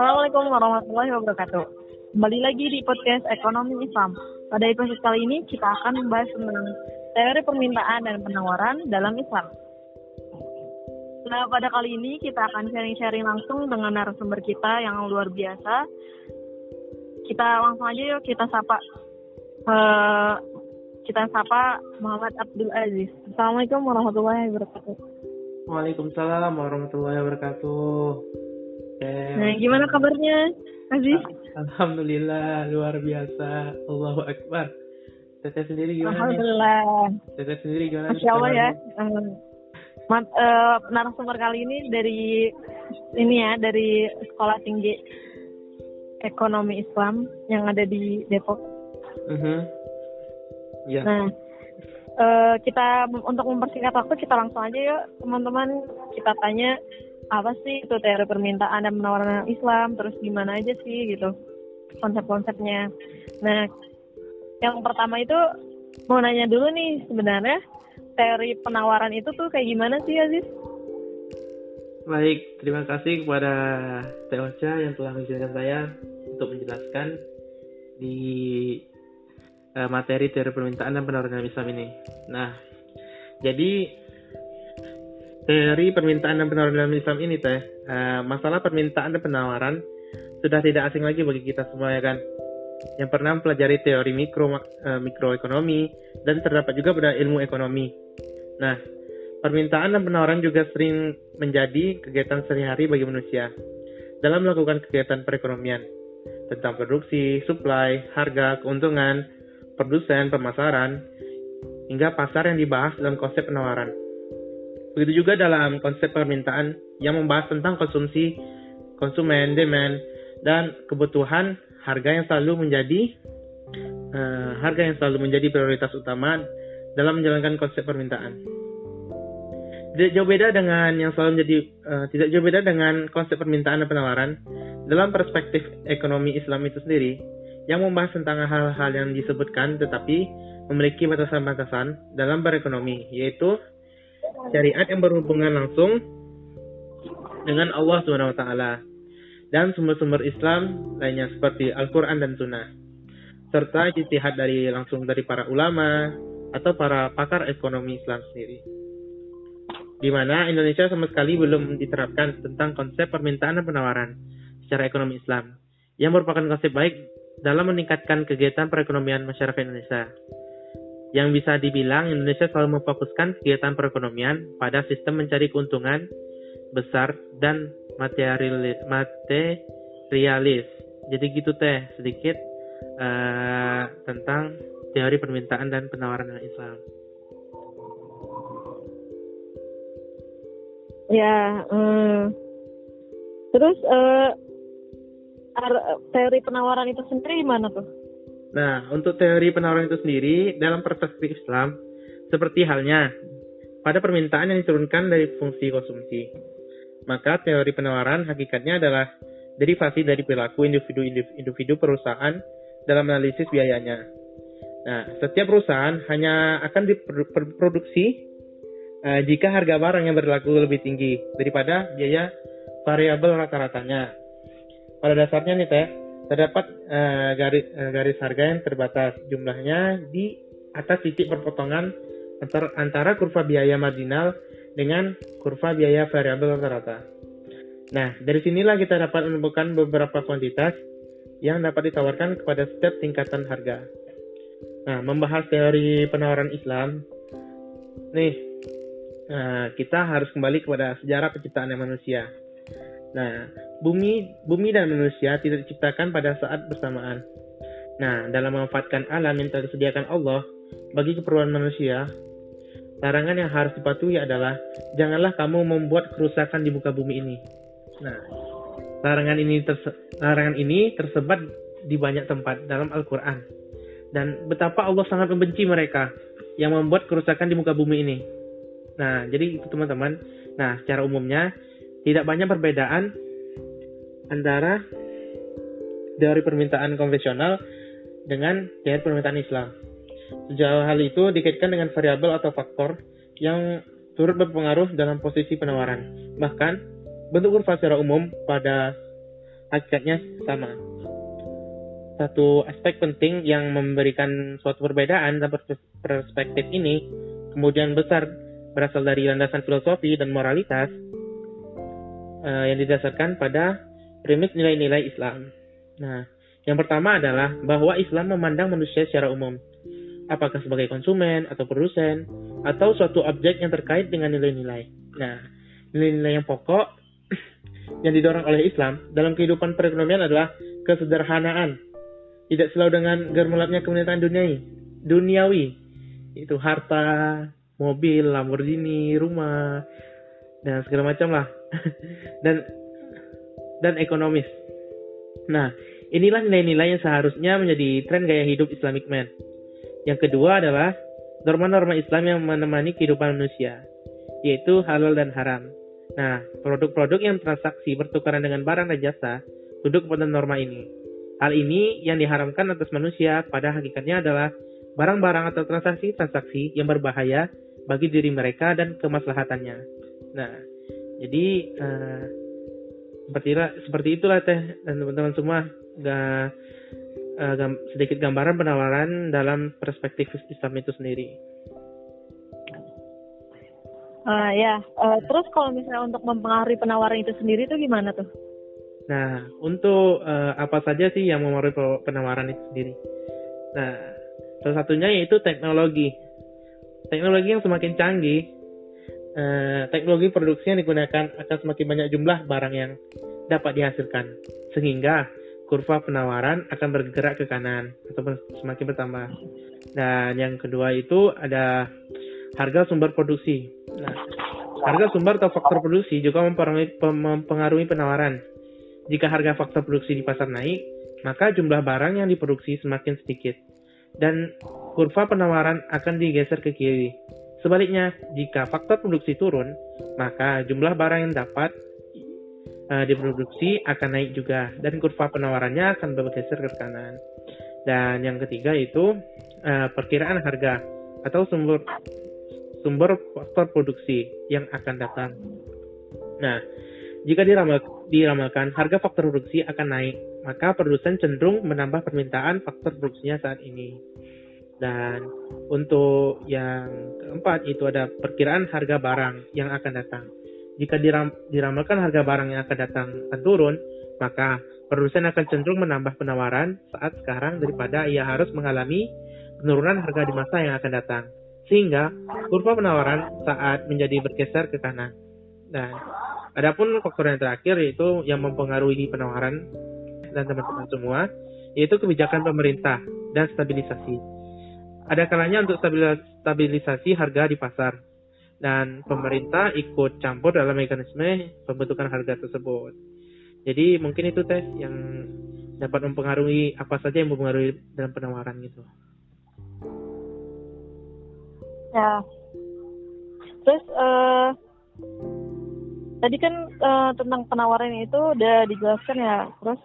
Assalamualaikum warahmatullahi wabarakatuh. Kembali lagi di podcast Ekonomi Islam. Pada episode kali ini kita akan membahas tentang teori permintaan dan penawaran dalam Islam. Nah, pada kali ini kita akan sharing-sharing langsung dengan narasumber kita yang luar biasa. Kita langsung aja yuk kita sapa uh, kita sapa Muhammad Abdul Aziz. Assalamualaikum warahmatullahi wabarakatuh. Waalaikumsalam warahmatullahi wabarakatuh. Nah, gimana kabarnya, Aziz? Alhamdulillah, luar biasa. Allahu Akbar. Teteh sendiri gimana Alhamdulillah. nih? Teteh sendiri gimana? Masya Allah ya. Um, mat, uh, narasumber kali ini dari ini ya dari Sekolah Tinggi Ekonomi Islam yang ada di Depok. Uh -huh. Ya. Nah, uh, kita untuk mempersingkat waktu kita langsung aja yuk teman-teman kita tanya apa sih itu teori permintaan dan penawaran Islam terus gimana aja sih gitu konsep-konsepnya nah yang pertama itu mau nanya dulu nih sebenarnya teori penawaran itu tuh kayak gimana sih Aziz? Baik, terima kasih kepada Teh Ocha yang telah mengizinkan saya untuk menjelaskan di uh, materi teori permintaan dan penawaran Islam ini. Nah, jadi teori permintaan dan penawaran dalam Islam ini teh uh, masalah permintaan dan penawaran sudah tidak asing lagi bagi kita semua ya kan yang pernah mempelajari teori mikro uh, mikroekonomi dan terdapat juga pada ilmu ekonomi. Nah, permintaan dan penawaran juga sering menjadi kegiatan sehari-hari bagi manusia dalam melakukan kegiatan perekonomian tentang produksi, supply, harga, keuntungan, produsen, pemasaran, hingga pasar yang dibahas dalam konsep penawaran. Begitu juga dalam konsep permintaan yang membahas tentang konsumsi, konsumen, demand, dan kebutuhan harga yang selalu menjadi uh, harga yang selalu menjadi prioritas utama dalam menjalankan konsep permintaan. Tidak jauh beda dengan yang selalu menjadi uh, tidak jauh beda dengan konsep permintaan dan penawaran dalam perspektif ekonomi Islam itu sendiri yang membahas tentang hal-hal yang disebutkan tetapi memiliki batasan-batasan dalam berekonomi yaitu syariat yang berhubungan langsung dengan Allah taala dan sumber-sumber Islam lainnya seperti Al-Qur'an dan Sunnah serta ijtihad dari langsung dari para ulama atau para pakar ekonomi Islam sendiri. Di mana Indonesia sama sekali belum diterapkan tentang konsep permintaan dan penawaran secara ekonomi Islam yang merupakan konsep baik dalam meningkatkan kegiatan perekonomian masyarakat Indonesia yang bisa dibilang Indonesia selalu memfokuskan kegiatan perekonomian pada sistem mencari keuntungan besar dan materialis. materialis. Jadi gitu teh sedikit uh, tentang teori permintaan dan penawaran dalam Islam. Ya, um, terus uh, teori penawaran itu sendiri gimana tuh? Nah, untuk teori penawaran itu sendiri dalam perspektif Islam seperti halnya pada permintaan yang diturunkan dari fungsi konsumsi. Maka teori penawaran hakikatnya adalah derivasi dari perilaku individu-individu perusahaan dalam analisis biayanya. Nah, setiap perusahaan hanya akan diproduksi uh, jika harga barang yang berlaku lebih tinggi daripada biaya variabel rata-ratanya. Pada dasarnya nih teh, terdapat uh, garis uh, garis harga yang terbatas jumlahnya di atas titik perpotongan antara, antara kurva biaya marginal dengan kurva biaya variabel rata-rata. Nah, dari sinilah kita dapat menemukan beberapa kuantitas yang dapat ditawarkan kepada setiap tingkatan harga. Nah, membahas teori penawaran Islam, nih, nah, kita harus kembali kepada sejarah penciptaan manusia. Nah, bumi bumi dan manusia tidak diciptakan pada saat bersamaan. Nah, dalam memanfaatkan alam yang telah disediakan Allah bagi keperluan manusia, larangan yang harus dipatuhi adalah janganlah kamu membuat kerusakan di muka bumi ini. Nah, larangan ini larangan ini tersebar di banyak tempat dalam Al-Qur'an. Dan betapa Allah sangat membenci mereka yang membuat kerusakan di muka bumi ini. Nah, jadi itu teman-teman. Nah, secara umumnya tidak banyak perbedaan antara teori permintaan konvensional dengan teori permintaan Islam. Sejauh hal itu dikaitkan dengan variabel atau faktor yang turut berpengaruh dalam posisi penawaran. Bahkan, bentuk kurva secara umum pada hakikatnya sama. Satu aspek penting yang memberikan suatu perbedaan dalam perspektif ini kemudian besar berasal dari landasan filosofi dan moralitas uh, yang didasarkan pada premis nilai-nilai Islam. Nah, yang pertama adalah bahwa Islam memandang manusia secara umum, apakah sebagai konsumen atau produsen atau suatu objek yang terkait dengan nilai-nilai. Nah, nilai-nilai yang pokok yang didorong oleh Islam dalam kehidupan perekonomian adalah kesederhanaan, tidak selalu dengan gemerlapnya kemuliaan duniawi, duniawi, itu harta, mobil, Lamborghini, rumah, dan segala macam lah, dan dan ekonomis. Nah, inilah nilai-nilai yang seharusnya menjadi tren gaya hidup Islamic man. Yang kedua adalah norma-norma Islam yang menemani kehidupan manusia, yaitu halal dan haram. Nah, produk-produk yang transaksi pertukaran dengan barang dan jasa duduk pada norma ini. Hal ini yang diharamkan atas manusia pada hakikatnya adalah barang-barang atau transaksi-transaksi yang berbahaya bagi diri mereka dan kemaslahatannya. Nah, jadi uh, seperti seperti itulah teh dan teman-teman semua gak, uh, gam, sedikit gambaran penawaran dalam perspektif Islam itu sendiri. Uh, ya, uh, terus kalau misalnya untuk mempengaruhi penawaran itu sendiri itu gimana tuh? Nah, untuk uh, apa saja sih yang mempengaruhi penawaran itu sendiri? Nah, salah satunya yaitu teknologi. Teknologi yang semakin canggih, uh, teknologi produksi yang digunakan akan semakin banyak jumlah barang yang dapat dihasilkan, sehingga kurva penawaran akan bergerak ke kanan ataupun semakin bertambah. Dan yang kedua itu ada harga sumber produksi. Nah, harga sumber atau faktor produksi juga mempengaruhi penawaran. Jika harga faktor produksi di pasar naik, maka jumlah barang yang diproduksi semakin sedikit. Dan kurva penawaran akan digeser ke kiri. Sebaliknya, jika faktor produksi turun, maka jumlah barang yang dapat uh, diproduksi akan naik juga dan kurva penawarannya akan bergeser ke kanan. Dan yang ketiga itu uh, perkiraan harga atau sumber sumber faktor produksi yang akan datang. Nah, jika diramal, diramalkan harga faktor produksi akan naik, maka produsen cenderung menambah permintaan faktor produksinya saat ini. Dan untuk yang keempat itu ada perkiraan harga barang yang akan datang. Jika diram, diramalkan harga barang yang akan datang akan turun, maka produsen akan cenderung menambah penawaran saat sekarang daripada ia harus mengalami penurunan harga di masa yang akan datang sehingga kurva penawaran saat menjadi bergeser ke kanan. Dan adapun faktor yang terakhir yaitu yang mempengaruhi penawaran dan teman-teman semua yaitu kebijakan pemerintah dan stabilisasi. Ada kalanya untuk stabilisasi harga di pasar. Dan pemerintah ikut campur dalam mekanisme pembentukan harga tersebut. Jadi mungkin itu tes yang dapat mempengaruhi apa saja yang mempengaruhi dalam penawaran gitu. Ya. Terus uh, tadi kan uh, tentang penawaran itu udah dijelaskan ya. Terus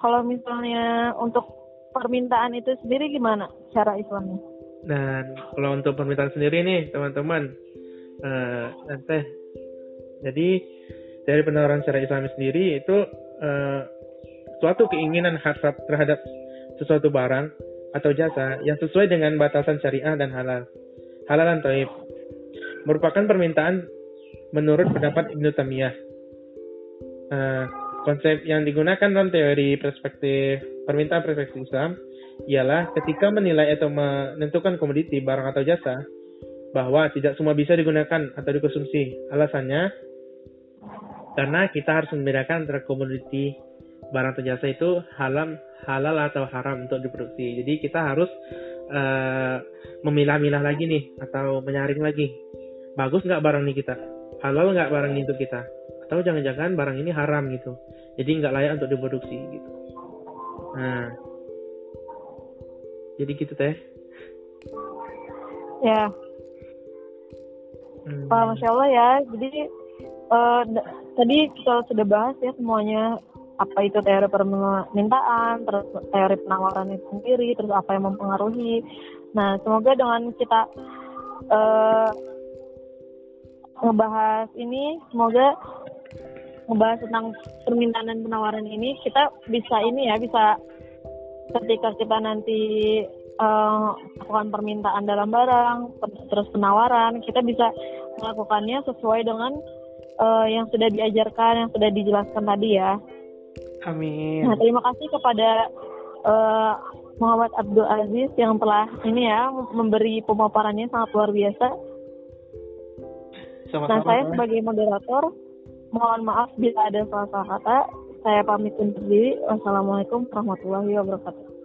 kalau misalnya untuk permintaan itu sendiri gimana cara Islamnya dan kalau untuk permintaan sendiri nih teman-teman uh, teh. Jadi dari penawaran secara Islam sendiri itu uh, suatu keinginan hasrat terhadap sesuatu barang atau jasa yang sesuai dengan batasan syariah dan halal. Halalan toib. Merupakan permintaan menurut pendapat Ibnu Tamiyah. Uh, konsep yang digunakan dalam teori perspektif permintaan perspektif Islam ialah ketika menilai atau menentukan komoditi barang atau jasa bahwa tidak semua bisa digunakan atau dikonsumsi. Alasannya karena kita harus membedakan antara komoditi barang atau jasa itu halal halal atau haram untuk diproduksi. Jadi kita harus uh, memilah-milah lagi nih atau menyaring lagi. Bagus nggak barang ini kita? Halal nggak barang ini untuk kita? Atau jangan-jangan barang ini haram gitu? Jadi nggak layak untuk diproduksi gitu. Nah jadi gitu teh ya hmm. Pak, masya Allah ya jadi uh, tadi kita sudah bahas ya semuanya apa itu teori permintaan, terus teori penawaran itu sendiri, terus apa yang mempengaruhi. Nah, semoga dengan kita uh, ngebahas ini, semoga ngebahas tentang permintaan dan penawaran ini kita bisa ini ya bisa ketika kita nanti uh, melakukan permintaan dalam barang terus penawaran kita bisa melakukannya sesuai dengan uh, yang sudah diajarkan yang sudah dijelaskan tadi ya Amin. Nah terima kasih kepada uh, Muhammad Abdul Aziz yang telah ini ya memberi pemaparannya sangat luar biasa. Sama-sama, nah saya sebagai moderator mohon maaf bila ada salah-salah kata. Saya pamit undur diri. Wassalamualaikum warahmatullahi wabarakatuh.